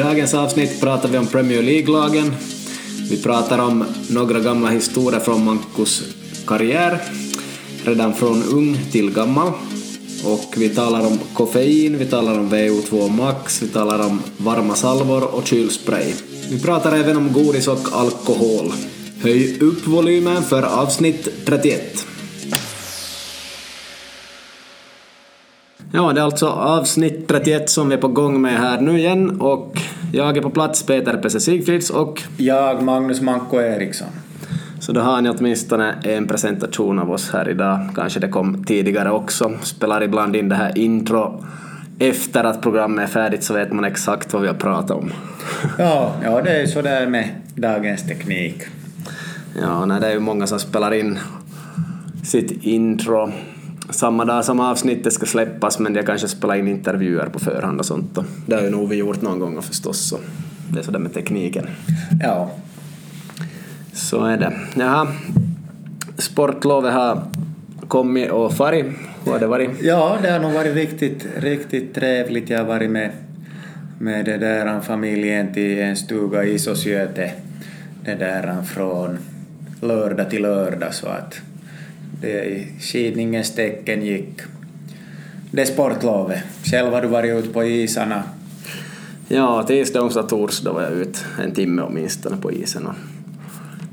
I dagens avsnitt pratar vi om Premier League-lagen. Vi pratar om några gamla historier från Mankos karriär, redan från ung till gammal. Och vi talar om koffein, vi talar om VO2 Max, vi talar om varma salvor och kylspray. Vi pratar även om godis och alkohol. Höj upp volymen för avsnitt 31. Ja, det är alltså avsnitt 31 som vi är på gång med här nu igen och jag är på plats, Peter Pesse Sigfrids och Jag, Magnus Manko Eriksson. så då har ni åtminstone en presentation av oss här idag. Kanske det kom tidigare också. Spelar ibland in det här intro efter att programmet är färdigt så vet man exakt vad vi har pratat om. Ja, ja det är så där med dagens teknik. Ja, nej, det är ju många som spelar in sitt intro samma dag som avsnittet ska släppas men de kanske spelar in intervjuer på förhand och sånt. Och det har ju nog vi gjort någon gång förstås. Så det är sådär med tekniken. Ja, Så är det. Jaha. Sportlovet har kommit och farit. Hur har det varit? ja det har nog varit riktigt, riktigt trevligt. Jag har varit med, med det där familjen till en stuga i Isosjöte det där från lördag till lördag så att det i skidningens tecken gick det sportlovet. Själv har du varit ute på isarna. Ja, tisdag, onsdag, torsdag var jag ute en timme åtminstone på isen. Och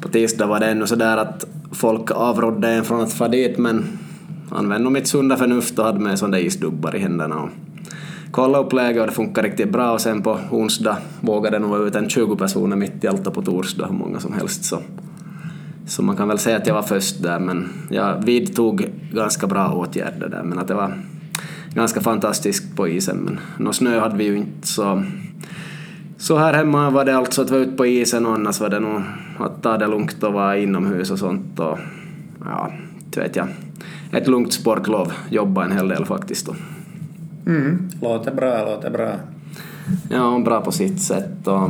på tisdag var det ännu sådär att folk avrådde en från att fara dit men använde nog mitt sunda förnuft och hade med sådana isdubbar i händerna och kollade upp läget och det funkade riktigt bra och sen på onsdag vågade nog vara ute en 20 personer mitt i allt och på torsdag hur många som helst så så man kan väl säga att jag var först där men jag vidtog ganska bra åtgärder där men att det var ganska fantastiskt på isen men någon snö hade vi ju inte så så här hemma var det alltså att vara ute på isen och annars var det nog att ta det lugnt och vara inomhus och sånt och ja, inte vet jag. Ett lugnt sportlov, jobba en hel del faktiskt då. Mm. Låter bra, låter bra. Ja, bra på sitt sätt och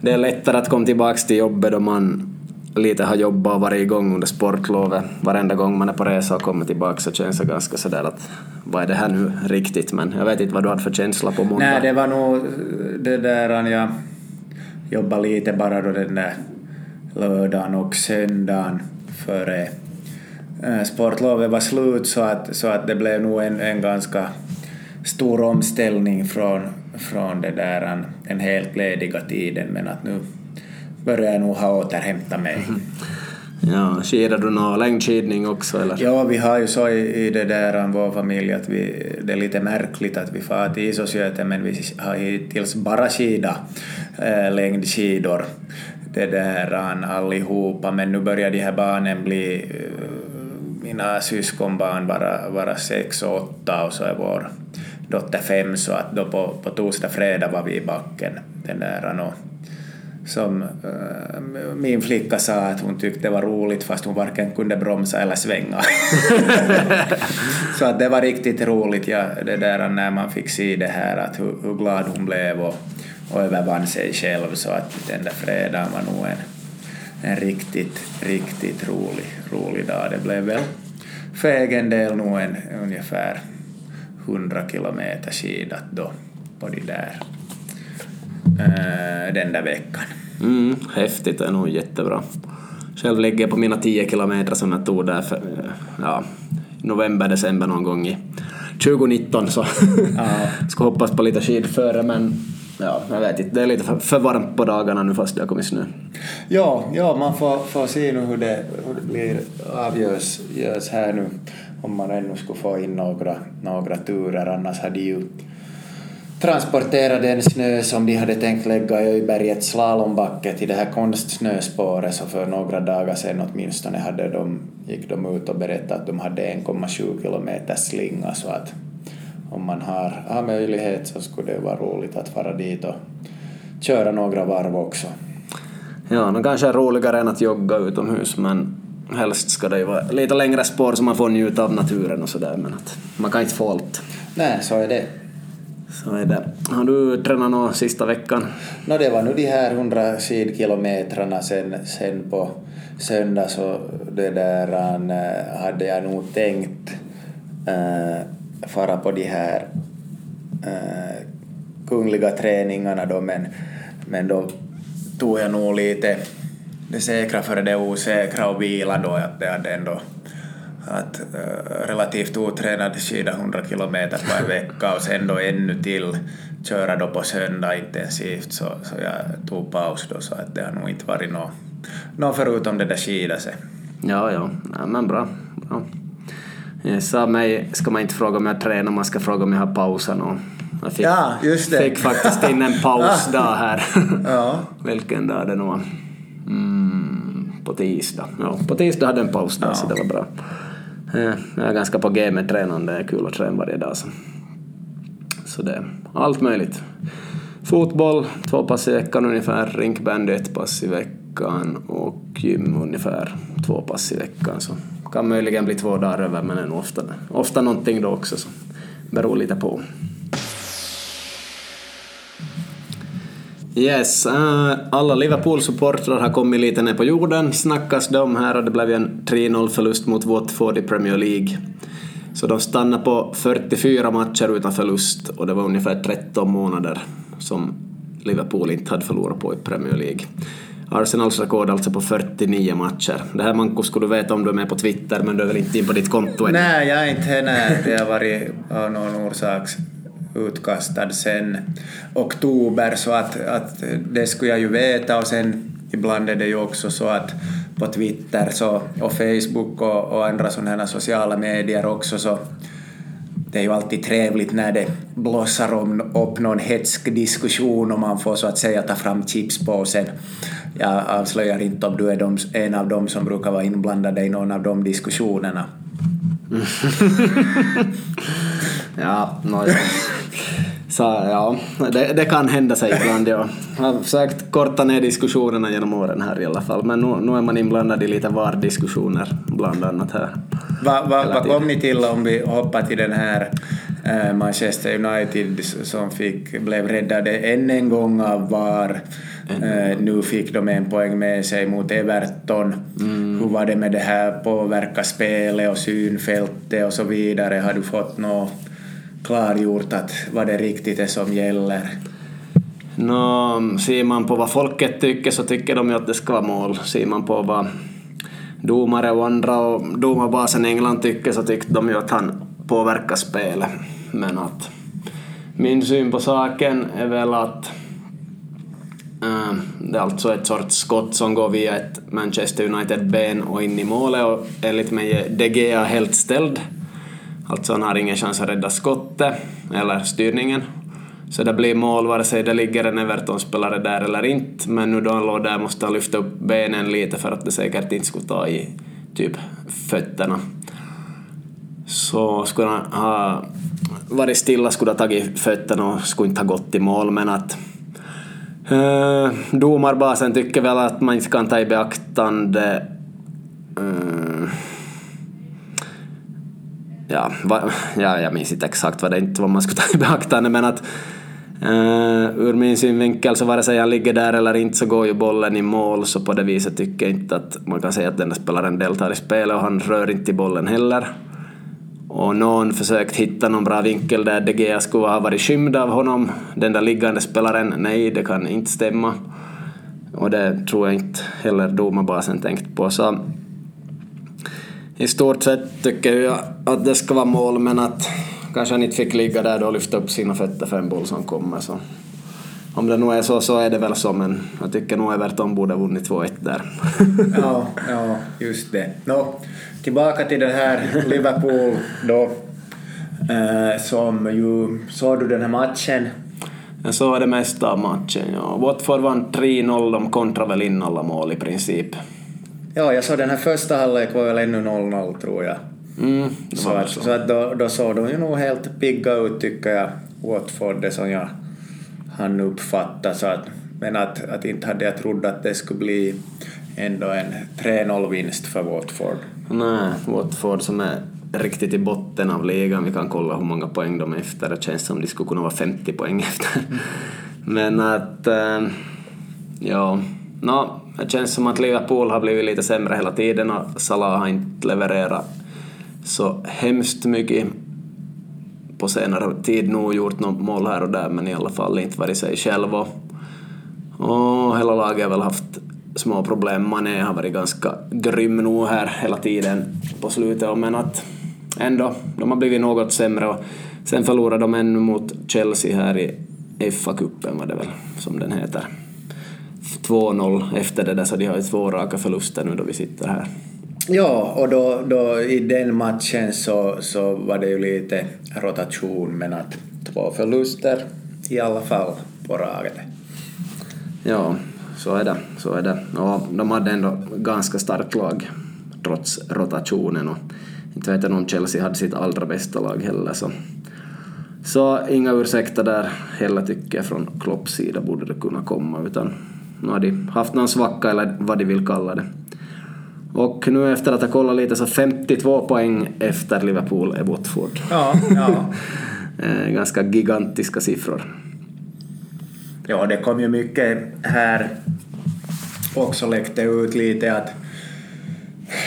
det är lättare att komma tillbaka till jobbet då man lite har jobbat och varit igång under sportlovet. Varenda gång man är på resa och kommer tillbaka så känns det ganska sådär att vad är det här nu riktigt? Men jag vet inte vad du hade för känsla på måndag. Nej, det var nog det där jag jobbade lite bara då den där lördagen och söndagen före eh, sportlovet var slut så att, så att det blev nog en, en ganska stor omställning från, från det där en helt lediga tiden men att nu börjar jag nog ha återhämtat mig. Ja, skidar du någon längdskidning också eller? Ja, vi har ju så i, i det där vår familj att vi, det är lite märkligt att vi far till Isosjöte men vi har hittills bara skida äh, längdskidor det där allihopa men nu börjar de här barnen bli äh, mina syskonbarn vara, vara sex och åtta och så är vår dotter fem så att då på, på torsdag, fredag var vi i backen den där och som äh, min flicka sa att hon tyckte det var roligt fast hon varken kunde bromsa eller svänga. så att det var riktigt roligt ja, det där när man fick se det här att hur, hur glad hon blev och, och övervann sig själv så att den där fredagen var nog en, en riktigt, riktigt rolig, rolig dag. Det blev väl för egen del nog en ungefär 100 kilometer skidat då på de där den där veckan. Mm, häftigt, det är nog jättebra. Själv ligger jag på mina 10 kilometer som jag tog där för, ja, november, december någon gång i 2019 så ska hoppas på lite skidföre men ja, jag vet inte, det är lite för, för varmt på dagarna nu fast det har kommit snö. Ja, ja man får, får se nu hur det, hur det blir avgörs görs här nu om man ännu skulle få in några, några turer annars hade ju transporterat den snö som de hade tänkt lägga i Öjbergets slalombacke till det här konstsnöspåret så för några dagar sedan åtminstone hade de, gick de ut och berättade att de hade 1,7 kilometer slinga så att om man har, har möjlighet så skulle det vara roligt att fara dit och köra några varv också. Ja, det kanske är roligare än att jogga utomhus men helst ska det ju vara lite längre spår så man får njuta av naturen och sådär men att man kan inte få allt. Nej, så är det. Så är det. Har du tränat något sista veckan? Nå, det var nu de här 100 skidkilometrarna sen, sen på söndag så det där äh, hade jag nog tänkt äh, fara på de här äh, kungliga träningarna då men, men då tog jag nog lite det säkra före det osäkra och vila då att det hade ändå att uh, relativt otränad skida 100 kilometer per vecka och sen då ännu till köra då på söndag intensivt så, så jag tog paus då så att det har nog inte varit något, något förutom det där skida sig. Ja, ja, ja men bra. bra. Jag sa mig ska man inte fråga om jag tränar, man ska fråga om jag har pausat någon. Jag fick, ja, just det. fick faktiskt in en pausdag här. ja. Vilken dag det nu var. Mm, på tisdag. Ja, på tisdag hade jag en pausdag ja. så det var bra. Jag är ganska på G med tränande, det är kul att träna varje dag. Så, så det är allt möjligt. Fotboll, två pass i veckan ungefär, rinkbandy ett pass i veckan och gym ungefär två pass i veckan. Så kan möjligen bli två dagar över men är nog ofta, ofta någonting då också så beror lite på. Yes, uh, alla Liverpool-supportrar har kommit lite ner på jorden, snackas det om här och det blev ju en 3-0 förlust mot Watford i Premier League. Så de stannade på 44 matcher utan förlust och det var ungefär 13 månader som Liverpool inte hade förlorat på i Premier League. Arsenals rekord alltså på 49 matcher. Det här Manko skulle du veta om du är med på Twitter men du är väl inte in på ditt konto än? Nej, jag är inte här. Det har varit av någon orsak utkastad sen oktober så att, att det skulle jag ju veta och sen ibland är det ju också så att på Twitter så, och Facebook och, och andra sådana sociala medier också så det är ju alltid trevligt när det blossar om, upp någon hetsk diskussion och man får så att säga ta fram chipspåsen. Jag avslöjar inte om du är de, en av dem som brukar vara inblandade i någon av de diskussionerna. ja, no, så ja, det, det, kan hända sig ibland. Ja. Jag har försökt korta ner diskussionerna genom åren här i alla fall, men nu, nu är man inblandad i lite VAR-diskussioner bland annat här. Vad va, va kom ni till om vi hoppar till den här äh, Manchester United som fick, blev räddade än en gång av VAR. Äh, nu fick de en poäng med sig mot Everton. Mm. Hur var det med det här påverka spelet och synfältet och så vidare? Har du fått något klargjort att vad det riktigt är som gäller? No, ser man på vad folket tycker så tycker de ju att det ska vara mål. Ser man på vad domare och andra och domarbasen i England tycker så tyckte de ju att han påverkar spelet. Men att min syn på saken är väl att äh, det är alltså ett sorts skott som går via ett Manchester United-ben och in i målet och enligt mig är De Gea helt ställd. Alltså han har ingen chans att rädda skottet eller styrningen. Så det blir mål vare sig det ligger en Everton-spelare där eller inte, men nu då han låg där måste han lyfta upp benen lite för att det säkert inte skulle ta i typ fötterna. Så skulle han ha varit stilla skulle ha tagit fötterna och skulle inte ha gått i mål, men att uh, domarbasen tycker väl att man inte kan ta i beaktande uh, ja, va, ja, jag minns inte exakt vad det inte vad man skulle ta i beaktande, men att Uh, ur min synvinkel så vare sig han ligger där eller inte så går ju bollen i mål så på det viset tycker jag inte att man kan säga att den där spelaren deltar i spelet och han rör inte i bollen heller. Och någon försökt hitta någon bra vinkel där De Gea skulle ha varit skymd av honom, den där liggande spelaren, nej det kan inte stämma. Och det tror jag inte heller domarbasen tänkt på. Så i stort sett tycker jag att det ska vara mål men att kanske han inte fick ligga där och lyfta upp sina fötter för en boll som kommer. Så. Om det nu är så så är det väl så men jag tycker nog Everton borde ha vunnit 2-1 där. ja, ja, just det. No, tillbaka till den här Liverpool då. Eh, som ju, såg du den här matchen? Jag såg det mesta av matchen, ja. Watford vann 3-0, de kontrade väl in alla mål i princip. Ja, jag såg den här första halvlek var väl ännu 0-0 tror jag. Mm, så, att, så. så att då, då såg de ju nog helt pigga ut tycker jag, Watford, det som jag hann uppfatta. Så att, men att, att inte hade jag trott att det skulle bli ändå en 3-0-vinst för Watford. Nej, Watford som är riktigt i botten av ligan. Vi kan kolla hur många poäng de är efter. Det känns som de skulle kunna vara 50 poäng efter. Mm. Men att... Äh, ja, no, det känns som att Liverpool har blivit lite sämre hela tiden och Salah har inte levererat så hemskt mycket på senare tid nog gjort något mål här och där men i alla fall inte varit sig själv och, och hela laget har väl haft små problem. Mané har varit ganska grym nog här hela tiden på slutet men att ändå, de har blivit något sämre och sen förlorade de ännu mot Chelsea här i FA-cupen var det väl som den heter. 2-0 efter det där så de har ju två raka förluster nu då vi sitter här. Ja, och då, då i den matchen så, så var det ju lite rotation men att två förluster i alla fall på raget. Ja, så är det. Så är det. Och de hade ändå ganska starkt lag trots rotationen och inte vet jag om Chelsea hade sitt allra bästa lag heller så så inga ursäkter där heller tycker jag från Klopps sida borde det kunna komma utan nu har de haft någon svacka eller vad de vill kalla det. Och nu efter att ha kollat lite så 52 poäng efter Liverpool är Watford. Ja, ja. Eh, ganska gigantiska siffror. Ja, det kom ju mycket här också läckte ut lite att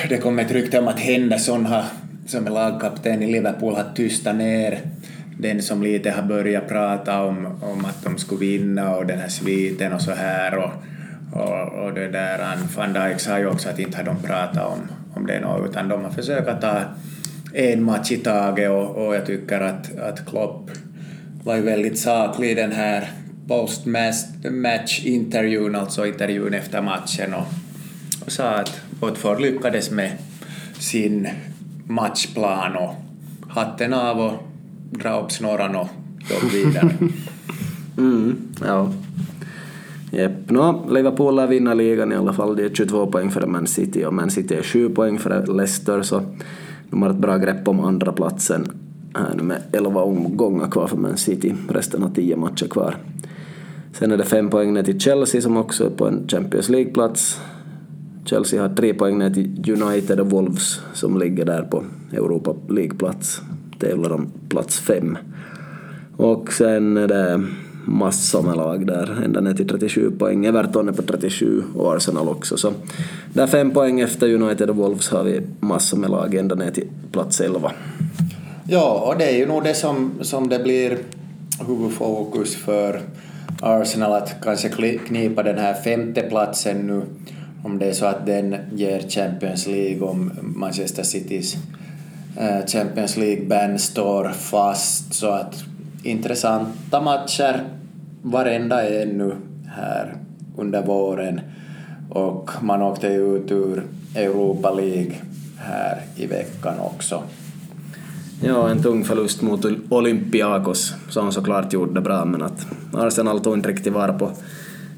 det kom ett rykte om att Henderson har, som är lagkapten i Liverpool har tystat ner den som lite har börjat prata om, om att de skulle vinna och den här sviten och så här och, och, och det där, van Dijk sa ju också att inte har de pratat om, om det något utan de har försökt ta en match i taget och, och jag tycker att, att Klopp var ju väldigt saklig i den här post-match-intervjun, alltså intervjun efter matchen och, och sa att Watford lyckades med sin matchplan och hatten av och dra upp snåran och jobba vidare. mm, ja. Jepp. No, Liverpool lär vinna ligan i alla fall. Det är 22 poäng före Man City och Man City är 7 poäng före Leicester så de har ett bra grepp om andra platsen här nu med 11 omgångar kvar för Man City. Resten har 10 matcher kvar. Sen är det 5 poäng ner till Chelsea som också är på en Champions League-plats. Chelsea har 3 poäng ner till United och Wolves som ligger där på Europa League-plats tävlar om plats fem. Och sen är det massor med lag där, ända ner till 37 poäng. Everton är på 37 och Arsenal också. Så där fem poäng efter United och Wolves har vi massor med lag ända ner till plats 11. Ja, och det är ju nog det som, som det blir huvudfokus för Arsenal att kanske knipa den här femte platsen nu om det är så att den ger Champions League om Manchester Citys Eh, Champions League-band står fast så att intressanta matcher varenda en nu här under våren och man åkte ut ur Europa League här i veckan också. Ja, en tung förlust mot Olympiakos som såklart gjorde bra men att Arsenal tog inte riktigt var på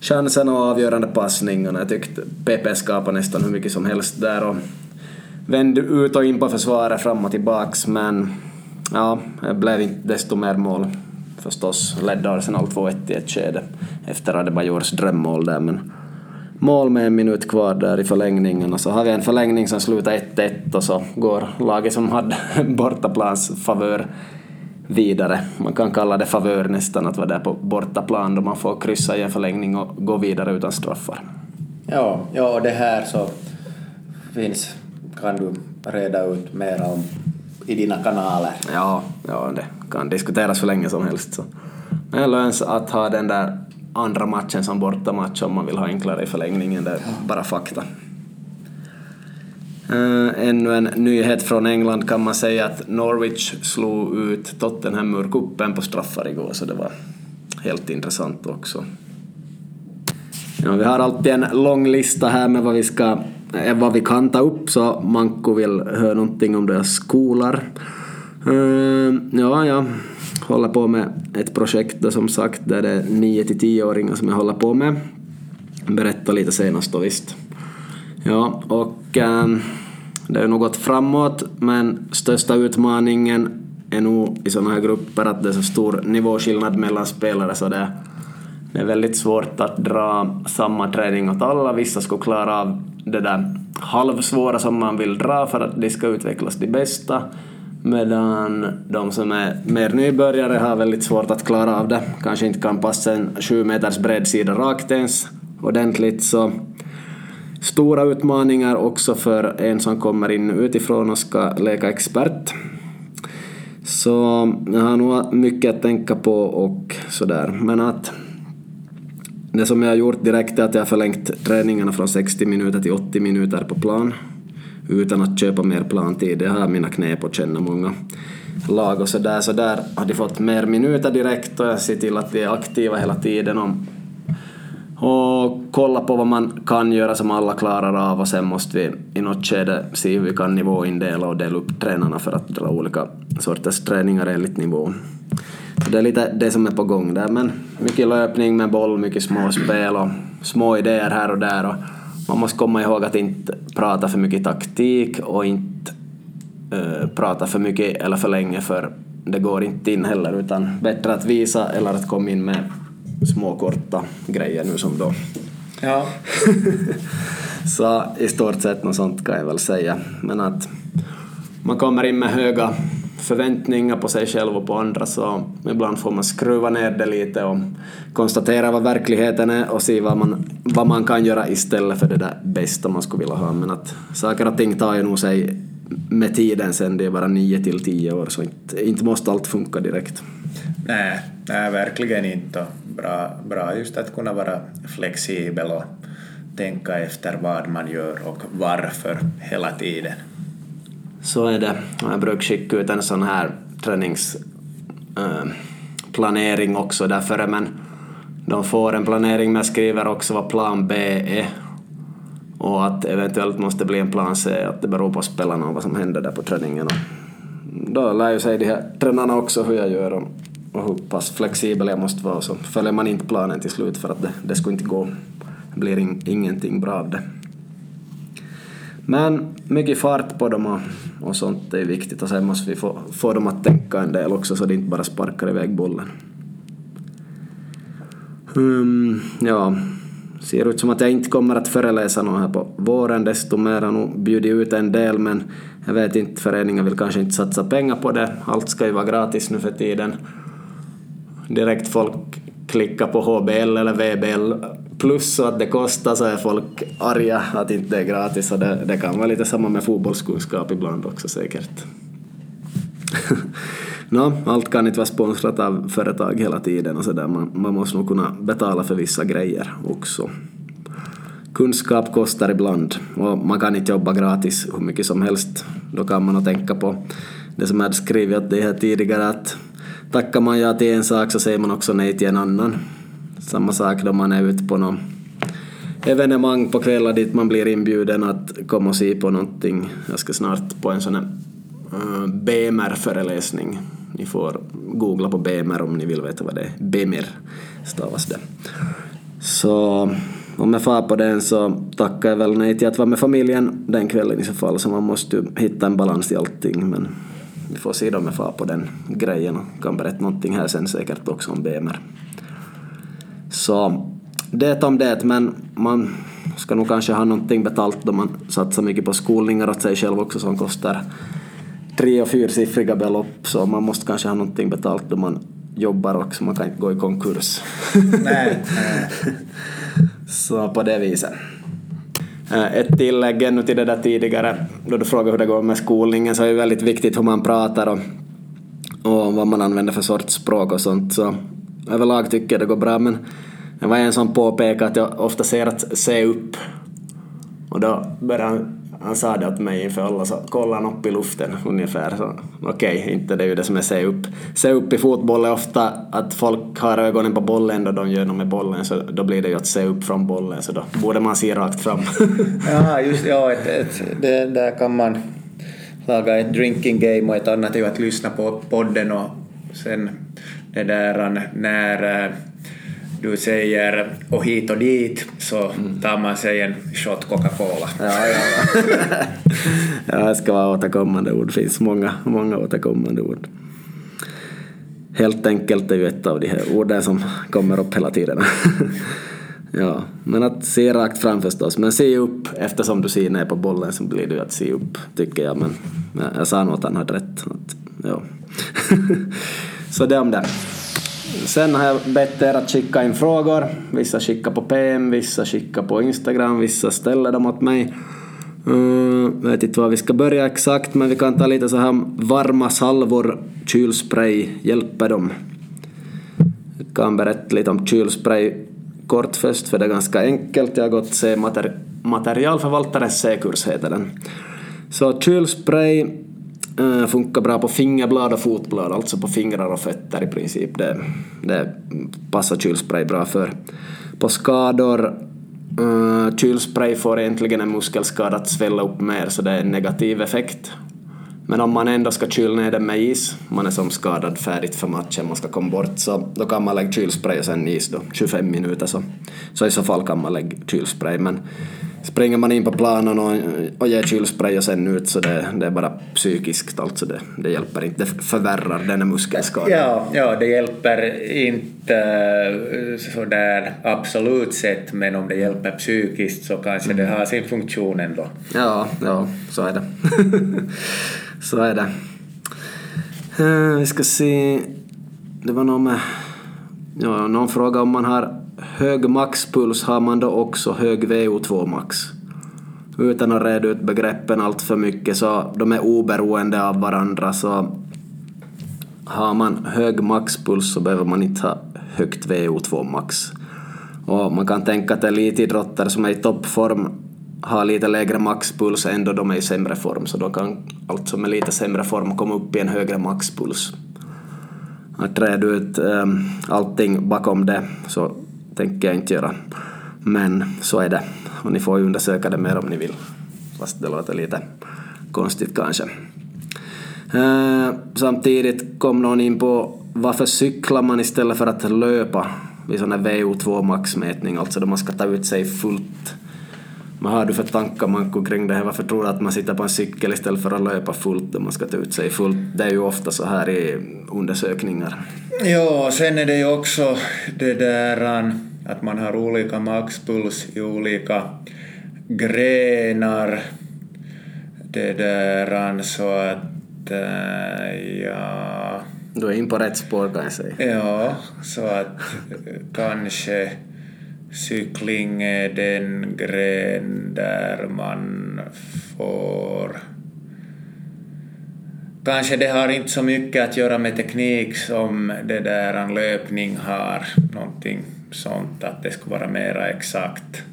chansen och avgörande passningarna. Jag tyckte PP skapade nästan hur mycket som helst där och vände ut och in på försvaret fram och tillbaks men ja, det blev inte desto mer mål. Förstås ledde Arsenal 2-1 i ett skede efter Adebayors drömmål där men mål med en minut kvar där i förlängningen och så har vi en förlängning som slutar 1-1 och så går laget som hade bortaplans favör vidare. Man kan kalla det favör nästan att vara där på bortaplan då man får kryssa i en förlängning och gå vidare utan straffar. Ja, ja det här så finns kan du reda ut mer om i dina kanaler. Ja, ja det kan diskuteras hur länge som helst. Så. Men det löns att ha den där andra matchen som bortamatch om man vill ha enklare i förlängningen. Det är bara fakta. Äh, ännu en nyhet från England kan man säga att Norwich slog ut Tottenham ur kuppen på straffar igår så det var helt intressant också. Ja, vi har alltid en lång lista här med vad vi ska Eh, vad vi kan ta upp så Manko vill höra någonting om deras skolor. Eh, ja, jag håller på med ett projekt då som sagt där det är 9 till 10-åringar som jag håller på med. Berätta lite senast då visst. Ja, och eh, det har nog gått framåt men största utmaningen är nog i sådana här grupper att det är så stor nivåskillnad mellan spelare så det det är väldigt svårt att dra samma träning åt alla. Vissa skulle klara av det där halvsvåra som man vill dra för att de ska utvecklas de bästa. Medan de som är mer nybörjare har väldigt svårt att klara av det. Kanske inte kan passa en sju meters bredsida rakt ens ordentligt. Så stora utmaningar också för en som kommer in utifrån och ska leka expert. Så jag har nog mycket att tänka på och sådär. Men att det som jag har gjort direkt är att jag har förlängt träningarna från 60 minuter till 80 minuter på plan utan att köpa mer plantid. Det har mina knep och känna många lag och sådär. Så där har de fått mer minuter direkt och jag ser till att de är aktiva hela tiden och, och kolla på vad man kan göra som alla klarar av och sen måste vi i något skede se hur vi kan nivåindela och dela upp tränarna för att dra olika sorters träningar enligt nivån. Det är lite det som är på gång där, men mycket löpning med boll, mycket småspel och små idéer här och där. Och man måste komma ihåg att inte prata för mycket taktik och inte uh, prata för mycket eller för länge för det går inte in heller utan bättre att visa eller att komma in med små korta grejer nu som då. Ja. Så i stort sett något sånt kan jag väl säga. Men att man kommer in med höga förväntningar på sig själv och på andra så ibland får man skruva ner det lite och konstatera vad verkligheten är och se vad man, vad man kan göra istället för det där bästa man skulle vilja ha. Men att saker och ting tar ju nog sig med tiden sen, det är bara nio till tio år så inte, inte måste allt funka direkt. Nej, nej verkligen inte. Bra, bra just att kunna vara flexibel och tänka efter vad man gör och varför hela tiden. Så är det. Jag brukar skicka ut en sån här träningsplanering eh, äh, också därför men de får en planering men jag skriver också vad plan B är och att eventuellt måste bli en plan C, att det beror på spelarna och vad som händer där på träningen. Och då lär ju sig de här tränarna också hur jag gör och, och hur pass flexibel jag måste vara så följer man inte planen till slut för att det, det skulle inte gå. Det blir in, ingenting bra av det. Men mycket fart på dem och, och sånt är viktigt och sen måste vi få, få dem att tänka en del också så det inte bara sparkar iväg bollen. Um, ja, ser ut som att jag inte kommer att föreläsa något här på våren, desto mer har nog bjudit ut en del men jag vet inte, föreningen vill kanske inte satsa pengar på det. Allt ska ju vara gratis nu för tiden. Direkt folk klickar på HBL eller VBL plus så att det kostar så är folk arga att inte det är gratis och det, det kan vara lite samma med fotbollskunskap ibland också säkert. no, allt kan inte vara sponsrat av företag hela tiden och sådär. Man, man måste nog kunna betala för vissa grejer också. Kunskap kostar ibland och man kan inte jobba gratis hur mycket som helst. Då kan man nog tänka på det som jag hade skrivit åt dig här tidigare att tackar man ja till en sak så säger man också nej till en annan. Samma sak då man är ute på något evenemang på kvällar dit man blir inbjuden att komma och se på någonting. Jag ska snart på en sån här eh, BMR-föreläsning. Ni får googla på BMR om ni vill veta vad det är. BMR stavas det. Så om jag far på den så tackar jag väl nej till att vara med familjen den kvällen i så fall, så man måste ju hitta en balans i allting. Men vi får se om jag far på den grejen och kan berätta någonting här sen säkert också om BMR. Så det om det, men man ska nog kanske ha någonting betalt då man satsar mycket på skolningar åt sig själv också som kostar tre och fyrsiffriga belopp så man måste kanske ha någonting betalt då man jobbar också, man kan inte gå i konkurs. Nej. så på det viset. Eh, ett tillägg ännu till det där tidigare, då du frågade hur det går med skolningen, så är det väldigt viktigt hur man pratar och, och vad man använder för sorts språk och sånt. Så överlag tycker jag det går bra, men det var en som påpekade att jag ofta ser att se upp. Och då började han, han sa det åt mig inför alla, så kolla han upp i luften ungefär. Så okej, okay, inte det är ju det som är se upp. Se upp i fotboll är ofta att folk har ögonen på bollen och de gör något med bollen, så då blir det ju att se upp från bollen, så då borde man se rakt fram. ja, just ja, ett, ett, det där kan man laga ett drinking game och ett annat är ju att lyssna på podden och sen det där när du säger och hit och dit så tar man sig en shot Coca-Cola. Ja, ja. ja, det ska vara återkommande ord. Det finns många, många återkommande ord. Helt enkelt är ju ett av de här orden som kommer upp hela tiden. ja, men att se rakt fram förstås. Men se upp, eftersom du ser ner på bollen så blir det ju att se upp, tycker jag. Men jag sa nog att han hade rätt. Att, ja. så det om det. Sen har jag bett er att skicka in frågor. Vissa skickar på PM, vissa skickar på Instagram, vissa ställer dem åt mig. Mm, vet inte var vi ska börja exakt men vi kan ta lite så här varma salvor, kylspray, hjälper dem? Jag kan berätta lite om kylspray kort först för det är ganska enkelt. Jag har gått C-materialförvaltare materialförvaltarens C-kurs heter den. Så kylspray Eh, funkar bra på fingerblad och fotblad, alltså på fingrar och fötter i princip. Det, det passar kylspray bra för. På skador Uh, kylspray får egentligen en muskelskada att svälla upp mer så det är en negativ effekt. Men om man ändå ska kyla ner den med is, man är som skadad färdigt för matchen, man ska komma bort, så då kan man lägga kylspray och sen is då, 25 minuter så. Så i så fall kan man lägga kylspray. Men springer man in på planen och, och ger kylspray och sen ut så det, det är bara psykiskt alltså det, det hjälper inte, det förvärrar den muskelskadan. Ja, ja, det hjälper inte sådär absolut sett men om det hjälper psykiskt så kanske det har sin funktion ändå. Ja, ja, så är det. så är det. Uh, vi ska se, det var någon med, ja, någon fråga om man har hög maxpuls har man då också hög VO2 max. Utan att reda ut begreppen allt för mycket så de är oberoende av varandra så har man hög maxpuls så behöver man inte ha högt VO2 max. Och man kan tänka att elitidrottare som är i toppform har lite lägre maxpuls ändå de är i sämre form så då kan allt som är lite sämre form komma upp i en högre maxpuls. Att reda ut um, allting bakom det så tänker jag inte göra. Men så är det. Och ni får ju undersöka det mer om ni vill. Fast det låter lite konstigt kanske. Eh, samtidigt kom någon in på varför cyklar man istället för att löpa vid sån här VO2 maxmätning, alltså då man ska ta ut sig fullt. Vad har du för tankar Manko kring det här? Varför tror du att man sitter på en cykel istället för att löpa fullt då man ska ta ut sig fullt? Det är ju ofta så här i undersökningar. Ja, sen är det ju också det där att man har olika maxpuls i olika grenar. Det där så att äh, ja... Du är in på rätt spår kan jag säga. Ja, så att kanske cykling är den gren där man får Kanske det har inte så mycket att göra med teknik som det där en löpning har, någonting sånt, att det skulle vara mera exakt.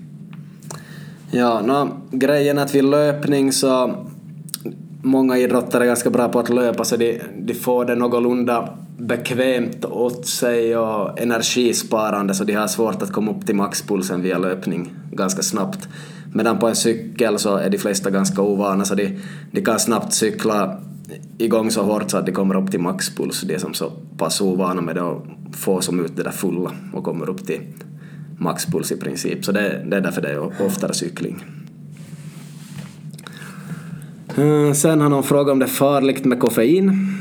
Ja, no, grejen är att vid löpning så många idrottare är ganska bra på att löpa så de, de får det någorlunda bekvämt åt sig och energisparande så de har svårt att komma upp till maxpulsen via löpning ganska snabbt. Medan på en cykel så är de flesta ganska ovana så de, de kan snabbt cykla igång så hårt så att de kommer upp till maxpuls, de är som så pass ovana med det och får som ut det där fulla och kommer upp till maxpuls i princip. Så det, det är därför det är oftare cykling. Eh, sen har någon frågat om det är farligt med koffein.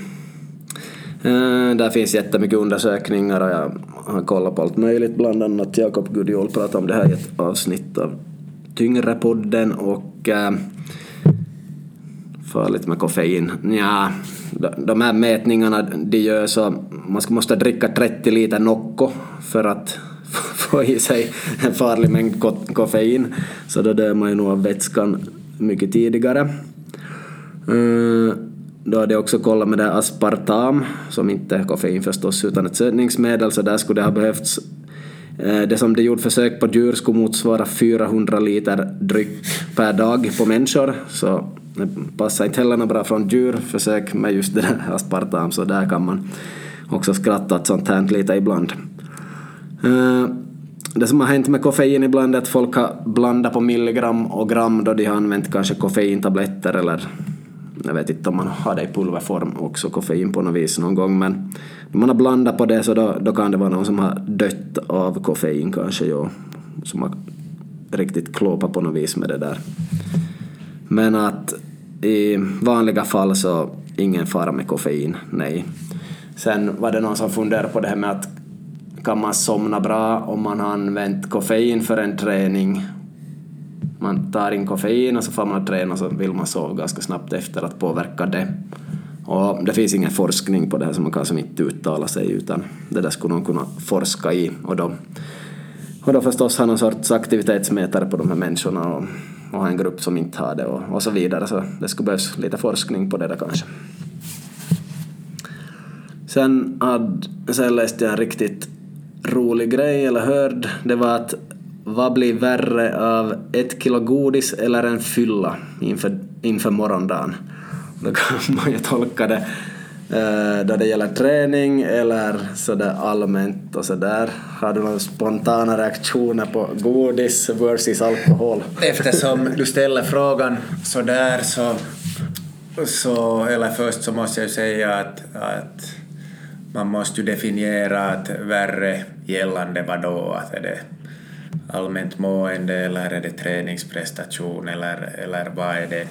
Eh, där finns jättemycket undersökningar och jag har kollat på allt möjligt. Bland annat Jakob Gudiol pratade om det här i ett avsnitt av Tyngre-podden och eh, äh, farligt med koffein. Ja, de här mätningarna de gör så man måste dricka 30 liter Nocco för att få i sig en farlig mängd koffein. Så då dör man ju nog av vätskan mycket tidigare. Eh, då hade jag också kollat med det aspartam, som inte är koffein förstås, utan ett sötningsmedel, så där skulle det ha behövts eh, det som de gjorde försök på djur skulle motsvara 400 liter dryck per dag på människor, så det passar inte heller bra från djurförsök med just det där aspartam, så där kan man också skratta åt sånt här lite ibland. Eh, det som har hänt med koffein ibland är att folk har blandat på milligram och gram då de har använt kanske koffeintabletter eller jag vet inte om man har det i pulverform också, koffein på något vis någon gång, men när man har blandat på det så då, då kan det vara någon som har dött av koffein kanske, ja, som har riktigt klåpat på något vis med det där. Men att i vanliga fall så ingen fara med koffein, nej. Sen var det någon som funderade på det här med att kan man somna bra om man har använt koffein för en träning man tar in koffein och så får man träna och så vill man sova ganska snabbt efter att påverka det. Och det finns ingen forskning på det här så man kan som inte uttala sig utan det där skulle någon kunna forska i och då, och då förstås ha någon sorts aktivitetsmätare på de här människorna och, och en grupp som inte har det och, och så vidare. Så det skulle behövas lite forskning på det där kanske. Sen, hade, sen läste jag en riktigt rolig grej, eller hörd. Det var att vad blir värre av ett kilo godis eller en fylla inför, inför morgondagen? Då kan man ju tolka det eh, då det gäller träning eller sådär allmänt och sådär. Har du några spontana reaktioner på godis versus alkohol? Eftersom du ställer frågan sådär så, så eller först så måste jag säga att, att man måste definiera att värre gällande vad då? Att är det allmänt mående eller är det träningsprestation eller, eller vad är det?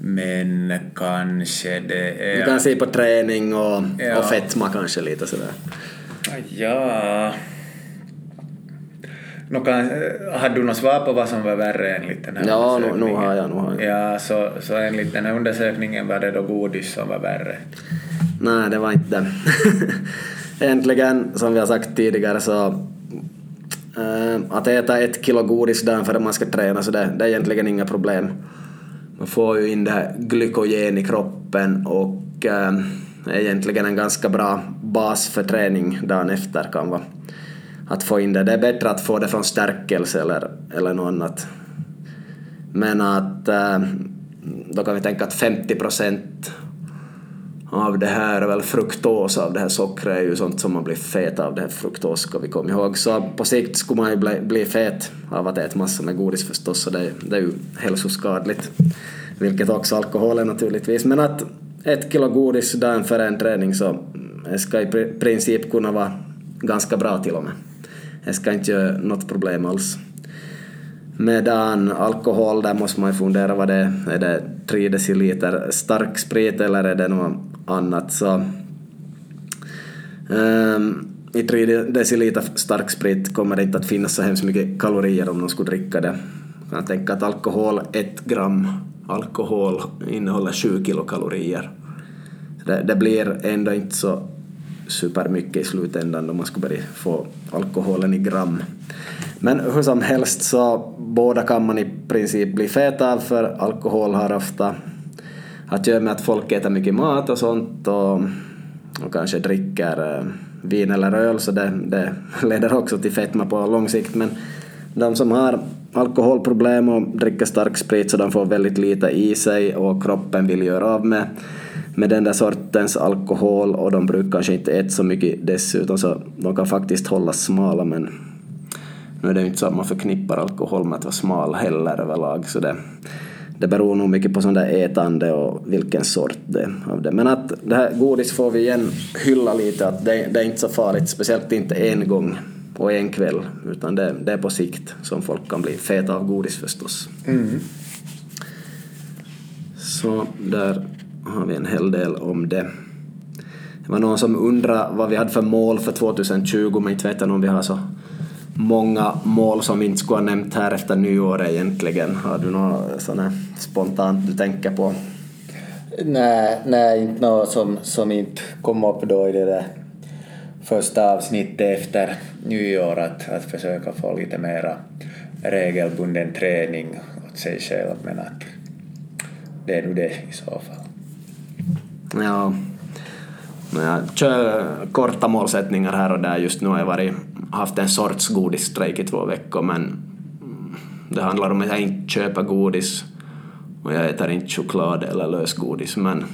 Men kanske det är... Du kan se på träning och, Ja. och fetma kanske lite sådär. Ja... Nå kan, har du något svar på vad som var värre enligt den här Ja, nu, nu undersökningen? har jag, nu har jag. Ja, så, så enligt den här undersökningen var det då godis som var värre. Nej, det var inte det. Egentligen, som vi har sagt tidigare, så Ehm, att äta ett kilo godis dagen före man ska träna, så det, det är egentligen inga problem. Man får ju in det här glykogen i kroppen och äh, är egentligen en ganska bra bas för träning dagen efter kan vara att få in det. Det är bättre att få det från stärkelse eller, eller något annat. Men att äh, då kan vi tänka att 50 procent av det här väl fruktos av det här sockret är ju sånt som man blir fet av det här fruktos ska vi komma ihåg. Så på sikt skulle man ju bli, bli fet av att äta massor med godis förstås så det, det är ju hälsoskadligt. Vilket också alkohol är naturligtvis. Men att ett kilo godis dagen före en träning så det ska i princip kunna vara ganska bra till och med. Det ska inte göra något problem alls. Medan alkohol, där måste man ju fundera vad det är. Är det 3 deciliter stark sprit eller är det något annat? Så, um, I 3 deciliter stark sprit kommer det inte att finnas så hemskt mycket kalorier om de skulle dricka det. Man kan tänka att alkohol, 1 gram alkohol innehåller 7 kilokalorier. Det, det blir ändå inte så supermycket i slutändan. Om man skulle börja få alkoholen i gram. Men hur som helst så båda kan man i princip bli fet av för alkohol har ofta att göra med att folk äter mycket mat och sånt och, och kanske dricker eh, vin eller öl. Så det, det leder också till fetma på lång sikt. Men de som har alkoholproblem och dricker stark sprit så de får väldigt lite i sig och kroppen vill göra av med med den där sortens alkohol och de brukar kanske inte äta så mycket dessutom så de kan faktiskt hålla smala men nu är det ju inte så att man förknippar alkohol med att vara smal heller överlag så det, det beror nog mycket på sån där ätande och vilken sort det är av det. Men att det här godis får vi igen hylla lite att det, det är inte så farligt, speciellt inte en gång och en kväll utan det, det är på sikt som folk kan bli feta av godis förstås. Så där har vi en hel del om det. Det var någon som undrade vad vi hade för mål för 2020 men inte vet jag om vi har så många mål som vi inte skulle ha nämnt här efter nyår egentligen. Har du något sånt spontant du tänker på? Nej, nej inte något som, som inte kom upp då i det där första avsnittet efter nyår att, att försöka få lite mera regelbunden träning åt sig själv men att det är nu det i så fall. Ja. Jag kör korta målsättningar här och där. Just nu har jag varit, haft en sorts godisstrejk i två veckor men det handlar om att jag inte köper godis och jag äter inte choklad eller lösgodis men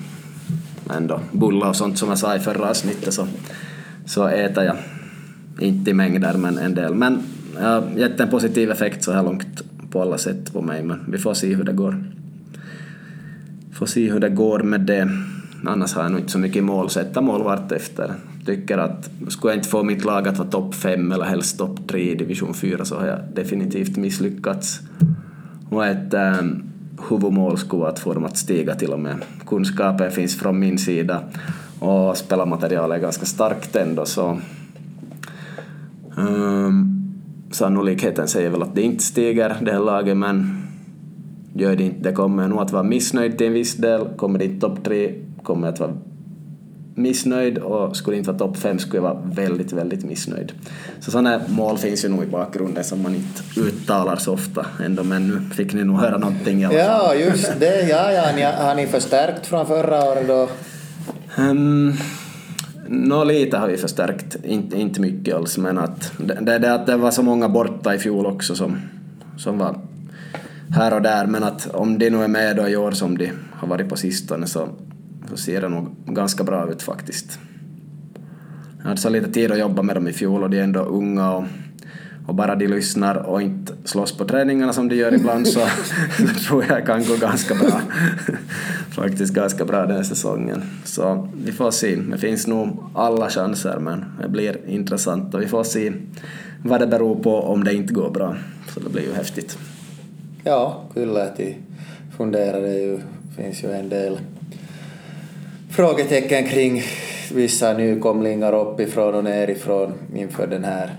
ändå bullar och sånt som jag sa i förra avsnittet så, så äter jag inte i mängder men en del. Men jag har gett en positiv effekt så här långt på alla sätt på mig men vi får se hur det går. Får se hur det går med det. Annars har jag nog inte så mycket mål, sätta mål efter. Tycker att skulle jag inte få mitt lag att vara topp fem eller helst topp tre i division 4 så har jag definitivt misslyckats. Och ett ähm, huvudmål skulle vara att få dem att stiga till och med. Kunskapen finns från min sida och spelarmaterialet är ganska starkt ändå så um, sannolikheten säger väl att det inte stiger det här laget men gör det inte det kommer nog att vara missnöjd till en viss del. Kommer det inte topp tre kommer jag att vara missnöjd och skulle inte vara topp fem skulle jag vara väldigt, väldigt missnöjd. Så sådana mål finns ju nog i bakgrunden som man inte uttalar så ofta ändå, men nu fick ni nog höra någonting i alla fall. Ja, just det. Ja, ja. Ni, har ni förstärkt från förra året då? Um, Nå, lite har vi förstärkt, inte, inte mycket alls, men att det, det, att det var så många borta i fjol också som, som var här och där, men att om de nu är med då i år som de har varit på sistone så, så ser det nog ganska bra ut faktiskt. Jag hade så lite tid att jobba med dem i fjol och de är ändå unga och, och bara de lyssnar och inte slåss på träningarna som de gör ibland så, så tror jag kan gå ganska bra. Faktiskt ganska bra den här säsongen. Så vi får se. Det finns nog alla chanser men det blir intressant och vi får se vad det beror på om det inte går bra. Så det blir ju häftigt. Ja, kyllä. Det funderar det ju. finns ju en del frågetecken kring vissa nykomlingar uppifrån och nerifrån inför den här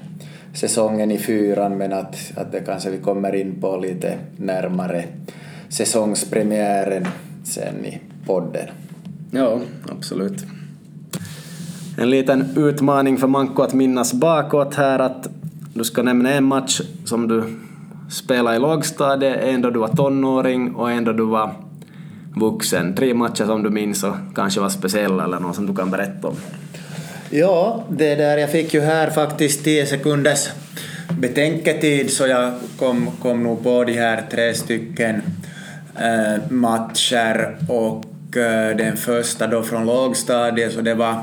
säsongen i fyran men att, att det kanske vi kommer in på lite närmare säsongspremiären sen i podden. Ja, absolut. En liten utmaning för Manko att minnas bakåt här att du ska nämna en match som du spelade i lågstadiet, en då du var tonåring och en då du var vuxen. Tre matcher som du minns och kanske var speciella eller något som du kan berätta om. Ja, det där, jag fick ju här faktiskt 10 sekunders betänketid så jag kom, kom nog på de här tre stycken äh, matcher och äh, den första då från lågstadiet så det var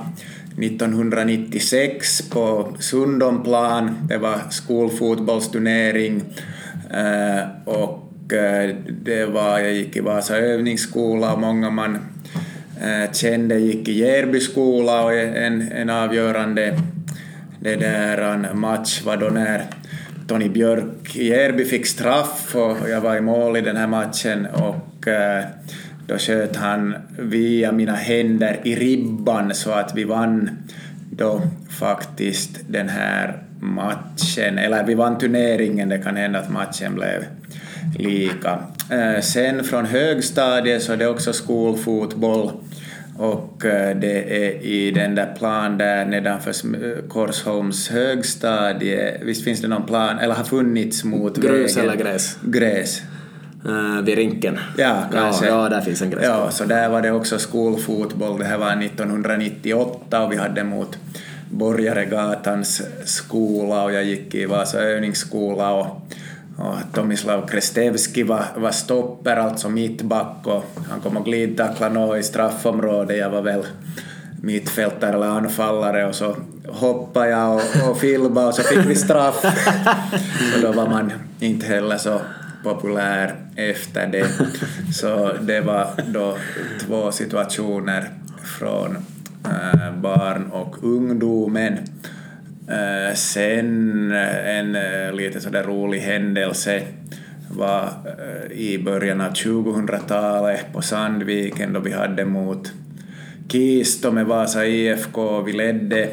1996 på Sundomplan. Det var skolfotbollsturnering äh, och Eh, det var, jag gick i Vasa övningsskola och många man eh, kände gick i Järby skola och en, en avgörande det där en match var då när Tony Björk i Järby fick straff och jag var i mål i den här matchen och eh, då sköt han via mina händer i ribban så att vi vann då faktiskt den här matchen, eller vi vann turneringen, det kan hända att matchen blev lika. Sen från högstadiet så är det också skolfotboll och eh, det är i den där plan där nedanför Korsholms högstadie. Visst finns det någon plan, eller har funnits mot Grus vägen? eller gräs? Gräs. Uh, vid rinken? Ja, kanske. Ja, ja, där finns en gräsplan. Ja, så där var det också skolfotboll. Det här var 1998 och vi hade mot Borgaregatans skola och jag gick i Vasa övningsskola och och Tomislav Krestevski var, var stopper, alltså mittback, och han kom och glidtackla något i straffområdet. Jag var väl mittfältare eller anfallare och så hoppade jag och, och filmade och så fick vi straff. så då var man inte heller så populär efter det. Så det var då två situationer från äh, barn och ungdomen. Eh, sen eh, en eh, lite sådär rolig händelse var i början av 2000-talet på Sandviken då vi hade mot Kisto med Vasa IFK. Vi ledde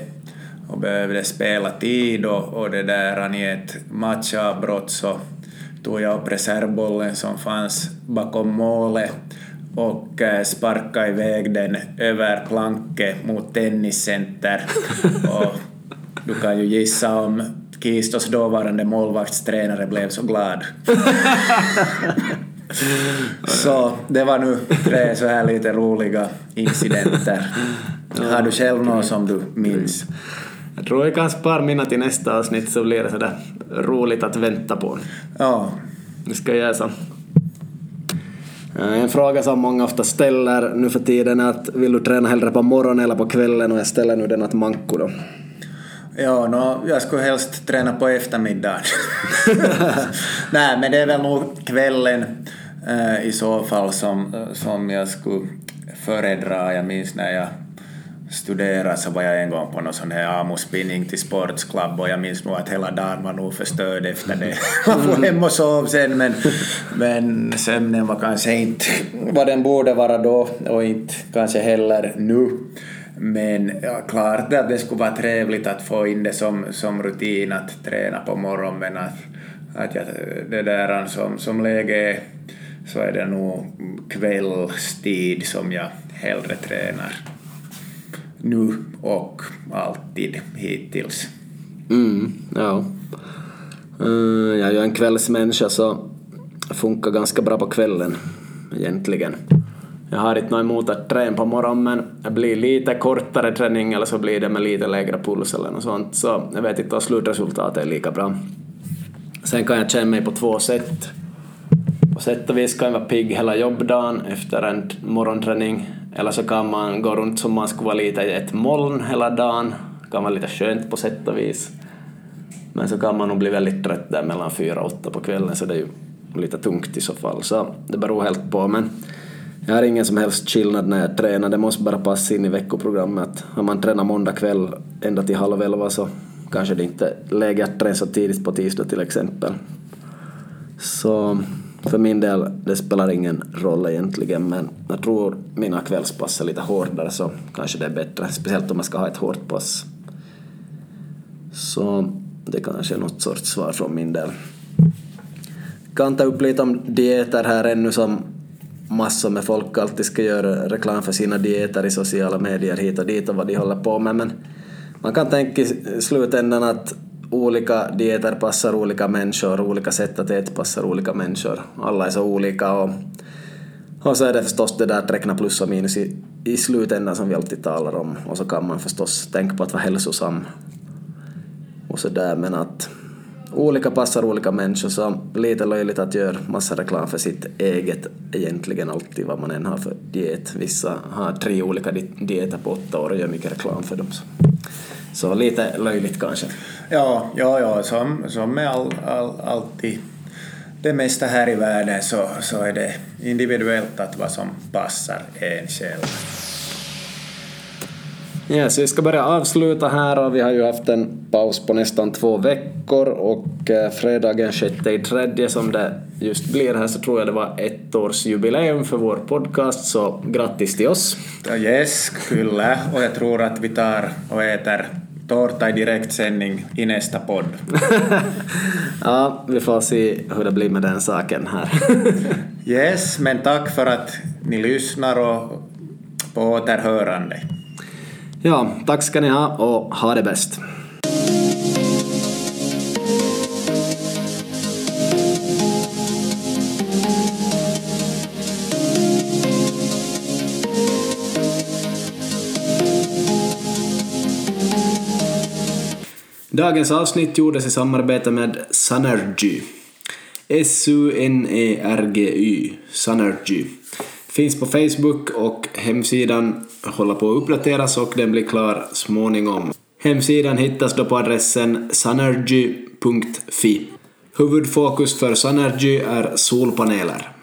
och behövde spela tid och, och det där i ett matchavbrott så tog jag upp reservbollen som fanns bakom målet och sparkade iväg den över planket mot tenniscenter. och du kan ju gissa om Kistos dåvarande målvaktstränare blev så glad. så det var nu tre så här lite roliga incidenter. Har du själv något som du minns? Jag tror jag kan spara mina till nästa avsnitt så blir det sådär roligt att vänta på. Ja. Det ska jag göra så. En fråga som många ofta ställer nu för tiden är att vill du träna hellre på morgonen eller på kvällen och jag ställer nu den att manko då. Ja, no, jag skulle helst träna på eftermiddagen. Nej, men det är väl nog kvällen äh, i så fall som, som jag skulle föredra. Jag minns när jag studerade så var jag en gång på någon sån här AMO-spinning till Sportsklubb och jag minns nog att hela dagen var nog förstörd efter det. Man får hem och sov sen men, men sömnen var kanske inte vad den borde vara då och inte kanske heller nu. Men ja, klart att det skulle vara trevligt att få in det som, som rutin att träna på morgonen men att, att jag, det där som, som läge är så är det nog kvällstid som jag hellre tränar. nu och alltid hittills. Mm, ja. Uh, jag är ju en kvällsmänniska så funkar ganska bra på kvällen egentligen. Jag har inte något emot att träna på morgonen men det blir lite kortare träning eller så blir det med lite lägre puls eller något sånt så jag vet inte om slutresultatet är lika bra. Sen kan jag känna mig på två sätt. På sätt och vis kan jag vara pigg hela jobbdagen efter en morgonträning eller så kan man gå runt som man skulle vara lite i ett moln hela dagen. Det kan vara lite skönt på sätt och vis. Men så kan man nog bli väldigt trött där mellan fyra och åtta på kvällen så det är ju lite tungt i så fall. Så det beror helt på. Men jag har ingen som helst skillnad när jag tränar. Det måste bara passa in i veckoprogrammet. Om man tränar måndag kväll ända till halv elva så kanske det inte är läge att träna så tidigt på tisdag till exempel. Så för min del, det spelar ingen roll egentligen, men jag tror mina kvällspass är lite hårdare så kanske det är bättre, speciellt om man ska ha ett hårt pass. Så det kanske är något sorts svar från min del. Kan ta upp lite om dieter här ännu som massor med folk alltid ska göra reklam för sina dieter i sociala medier hit och dit och vad de håller på med, men man kan tänka i slutändan att olika dieter passar olika människor, olika sätt att äta passar olika människor. Alla är så olika och, och så är det förstås det där att räkna plus och minus i, i slutändan som vi alltid talar om och så kan man förstås tänka på att vara hälsosam och så där men att olika passar olika människor så lite löjligt att göra massa reklam för sitt eget egentligen alltid vad man än har för diet. Vissa har tre olika dieter på åtta år och gör mycket reklam för dem. Så, så lite löjligt kanske. Ja, ja, ja som, som med all, all, alltid det mesta här i världen så, så är det individuellt att vad som passar en själv. Yes, vi ska börja avsluta här och vi har ju haft en paus på nästan två veckor och eh, fredagen 6 i tredje som det just blir här så tror jag det var ett års jubileum för vår podcast så grattis till oss. Yes, kyllä och jag tror att vi tar och äter tårta i direktsändning i nästa podd. ja, vi får se hur det blir med den saken här. yes, men tack för att ni lyssnar och på återhörande. Ja, tack ska ni ha och ha det bäst. Dagens avsnitt gjordes i samarbete med Sunergy. S-U-N-E-R-G-Y, Sunergy. Finns på Facebook och hemsidan håller på att uppdateras och den blir klar småningom. Hemsidan hittas då på adressen sunergy.fi. Huvudfokus för Sunergy är solpaneler.